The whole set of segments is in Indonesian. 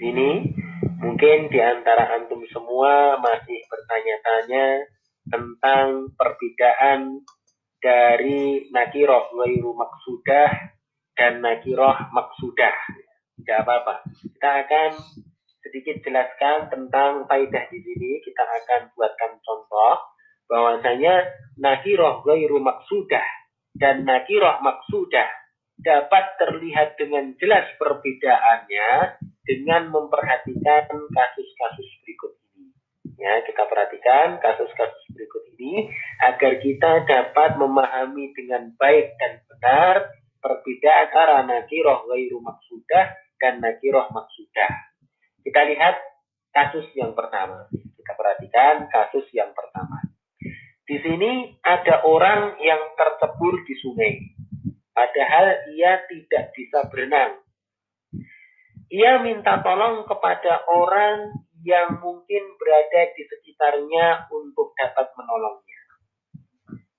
Ini mungkin di antara antum semua masih bertanya-tanya tentang perbedaan dari nakiroh wairu maksudah dan nakiroh maksudah. Tidak apa-apa. Kita akan sedikit jelaskan tentang faidah di sini. Kita akan buatkan contoh bahwasanya nakiroh wairu maksudah dan nakiroh maksudah dapat terlihat dengan jelas perbedaannya dengan memperhatikan kasus-kasus berikut ini. Ya, kita perhatikan kasus-kasus berikut ini agar kita dapat memahami dengan baik dan benar perbedaan antara nakiroh gairu maksudah dan nakiroh maksudah. Kita lihat kasus yang pertama. Kita perhatikan kasus yang pertama. Di sini ada orang yang tercebur di sungai. Padahal ia tidak bisa berenang. Ia minta tolong kepada orang yang mungkin berada di sekitarnya untuk dapat menolongnya.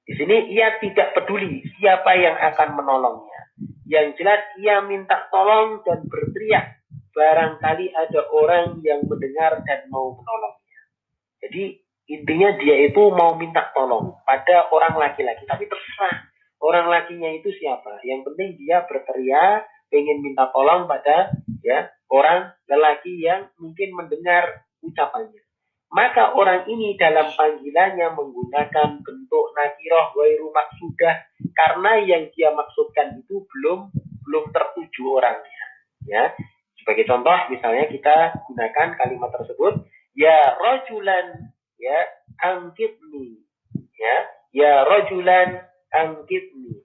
Di sini ia tidak peduli siapa yang akan menolongnya. Yang jelas ia minta tolong dan berteriak. Barangkali ada orang yang mendengar dan mau menolongnya. Jadi intinya dia itu mau minta tolong pada orang laki-laki. Tapi terserah orang lakinya itu siapa. Yang penting dia berteriak, ingin minta tolong pada ya orang lelaki yang mungkin mendengar ucapannya. Maka orang ini dalam panggilannya menggunakan bentuk nakiroh wairu maksudah karena yang dia maksudkan itu belum belum tertuju orangnya. Ya, sebagai contoh misalnya kita gunakan kalimat tersebut ya rojulan ya angkitni ya ya rojulan angkitni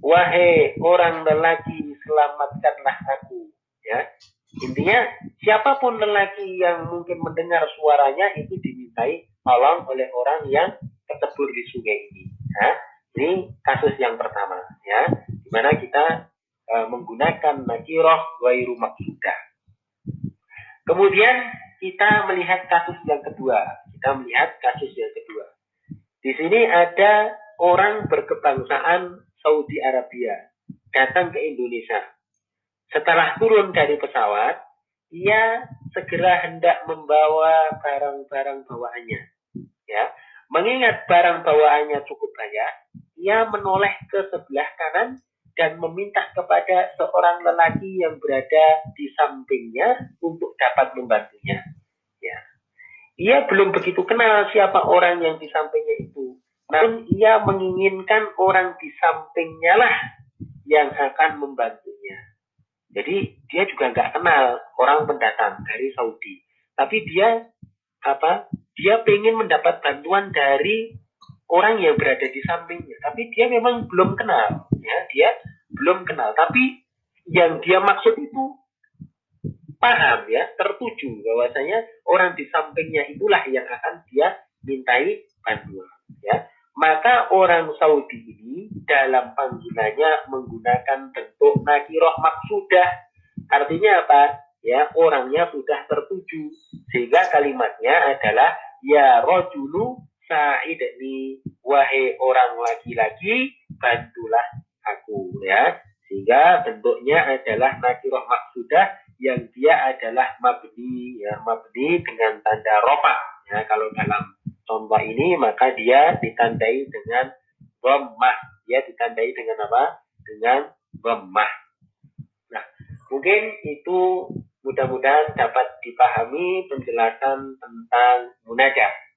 wahai orang lelaki selamatkanlah aku ya Intinya siapa pun lelaki yang mungkin mendengar suaranya itu dimintai tolong oleh orang yang tercebur di sungai ini. Ya. Ini kasus yang pertama, ya, di mana kita e, menggunakan nakiroh wairu maksudah. Kemudian kita melihat kasus yang kedua. Kita melihat kasus yang kedua. Di sini ada orang berkebangsaan Saudi Arabia datang ke Indonesia setelah turun dari pesawat, ia segera hendak membawa barang-barang bawaannya. Ya, mengingat barang bawaannya cukup banyak, ia menoleh ke sebelah kanan dan meminta kepada seorang lelaki yang berada di sampingnya untuk dapat membantunya. Ya. Ia belum begitu kenal siapa orang yang di sampingnya itu. Namun ia menginginkan orang di sampingnya lah yang akan membantunya. Jadi dia juga nggak kenal orang pendatang dari Saudi. Tapi dia apa? Dia pengen mendapat bantuan dari orang yang berada di sampingnya. Tapi dia memang belum kenal, ya. Dia belum kenal. Tapi yang dia maksud itu paham ya, tertuju bahwasanya orang di sampingnya itulah yang akan dia mintai bantuan, ya. Maka orang Saudi ini dalam panggilannya menggunakan bentuk nakiroh maksudah. Artinya apa? Ya, orangnya sudah tertuju. Sehingga kalimatnya adalah ya rojulu sa'idni wahai orang laki-laki bantulah aku ya. Sehingga bentuknya adalah nakiroh maksudah yang dia adalah mabni ya mabni dengan tanda ropa ya kalau dalam contoh ini maka dia ditandai dengan dhammah. Dia ditandai dengan apa? Dengan dhammah. Nah, mungkin itu mudah-mudahan dapat dipahami penjelasan tentang munajat.